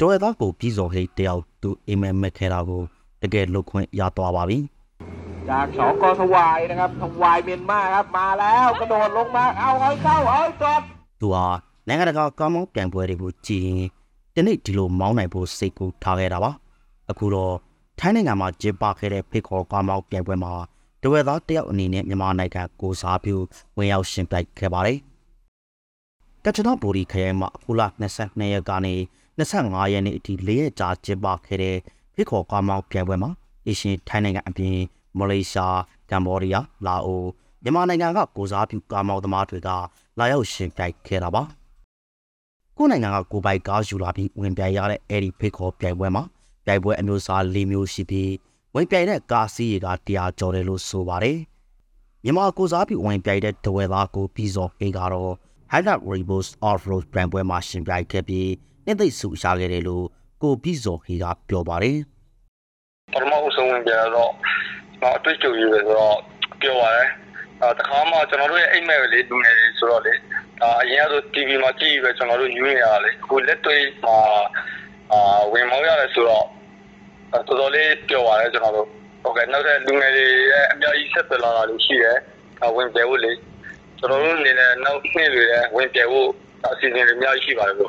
တော်ရသားကိုပြီးစော်ဟိတ်တယောက်သူအိမ်မက်မက်ခဲတာကိုတကယ်လုတ်ခွင့်ရသွားပါပြီ จากสองกอถวายนะครับถวายเมียนมาครับมาแล้วกระโดดลงมาเอาเอาเข้าเอาจอด သူဟာနိုင်ငံတကာကားမောင်းပြိုင်ပွဲတွေကိုကြည်ရင်ဒီနေ့ဒီလိုမောင်းနိုင်ဖို့စိတ်ကူထားခဲ့တာပါအခုတော့ထိုင်းနိုင်ငံမှာကျင်းပခဲ့တဲ့ဖိတ်ခေါ်ကားမောင်းပြိုင်ပွဲမှာတဝက်သားတယောက်အနေနဲ့မြန်မာနိုင်ငံကိုစားပြုဝင်ရောက်ရှင်ပြိုင်ခဲ့ပါတယ်ကချနာဘူရီခရိုင်မှာအခုလ22ရက်ကနေ 25ရက်နေ့အထိ၄ရက်ကြာကျင်းပခဲ့တဲ့ဖိတ်ခေါ်ကားမောင်းပြိုင်ပွဲမှာအရှင်ထိုင်းနိုင်ငံအပြင်မလေးရှားကမ်ဘောဒီးယားလာအိုမြန်မာနိုင်ငံကကိုစားပြုကားမောင်းသမားတွေကလာရောက်ရှင်ပြိုင်ခဲ့တာပါကိုယ်နိုင်ငံကကိုယ်ပိုက်ကားယူလာပြီးဝင်ပြိုင်ရတဲ့အဲ့ဒီဖိတ်ခေါ်ပြိုင်ပွဲမှာပြိုင်ပွဲအမျိုးအစား၄မျိုးရှိပြီးဝင်ပြိုင်တဲ့ကားစီးရေကတရားကျော်တယ်လို့ဆိုပါတယ်။မြန်မာကိုစားပြီးဝင်ပြိုင်တဲ့ဒဝဲသားကိုပြီးစော်ခေကတော့ Highlight Rainbows Off-road ပြိုင်ပွဲမှာရှင်ပြိုင်ခဲ့ပြီးနှစ်သိမ့်စုရှာခဲ့တယ်လို့ကိုပြီးစော်ခေကပြောပါတယ်ပထမအဆုံးဝင်ပြတော့တော့အတွေ့အကြုံကြီးပဲဆိုတော့ပြောပါရဲအဲတခါမှကျွန်တော်တို့ရဲ့အိမ်မက်ပဲလေလူငယ်တွေဆိုတော့လေဒါအရင်ကဆို TV မှာကြည့်ပြီးပဲကျွန်တော်တို့ယူနေရတာလေအခုလက်တွေ့မှာအာဝင်မောင်းရတယ်ဆိုတော့အဲတော်တော်လေးပြောပါရဲကျွန်တော်တို့ဟုတ်ကဲ့နောက်ထပ်လူငယ်တွေရဲ့အများကြီးဆက်သွယ်လာတာလို့ရှိရဲအဲဝင်ပြဖို့လေကျွန်တော်တို့အနေနဲ့နောက်နှစ်တွေလည်းဝင်ပြဖို့အစီအစဉ်တွေအများကြီးရှိပါတယ်ဗျ။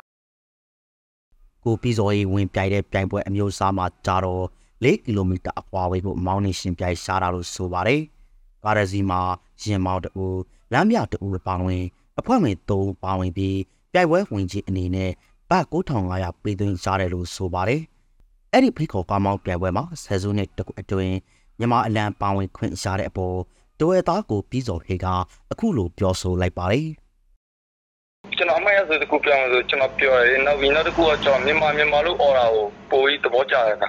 ကိုပြီးစော်ရေဝင်ပြိုင်တဲ့ပြိုင်ပွဲအမျိုးအစားမှာကြာတော့၄ကီလိုမီတာအကွာဝေးဖို့မောင်းနေရှင်ပြိုင်ရှားတာလို့ဆိုပါတယ်။ကားရစီမှာရင်မောင်းတူလမ်းမြတူပါဝင်အဖွဲ့ဝင်၃ပါဝင်ပြီးပြိုင်ပွဲဝင်ကြီးအနေနဲ့ဘတ်9500ပေးသွင်းရှားတယ်လို့ဆိုပါတယ်။အဲ့ဒီဖိတ်ခေါ်ကားမောင်းပြိုင်ပွဲမှာဆယ်စုနှစ်တခုအတွင်းမြန်မာအလံပါဝင်ခွင့်ရှားတဲ့အပေါ်တိုရဲသားကိုပြီးစော်ခေကအခုလိုပြောဆိုလိုက်ပါတယ်။ ကျွန်တော်အမှတ်ရဆိုတခုပြောင်းလို့ကျွန်တော်ပြောတယ်နောက်ပြီးနောက်တစ်ခုကကျွန်တော်မြန်မာမြန်မာလို့អော်တာကိုပိုပြီးသဘောကျတယ်က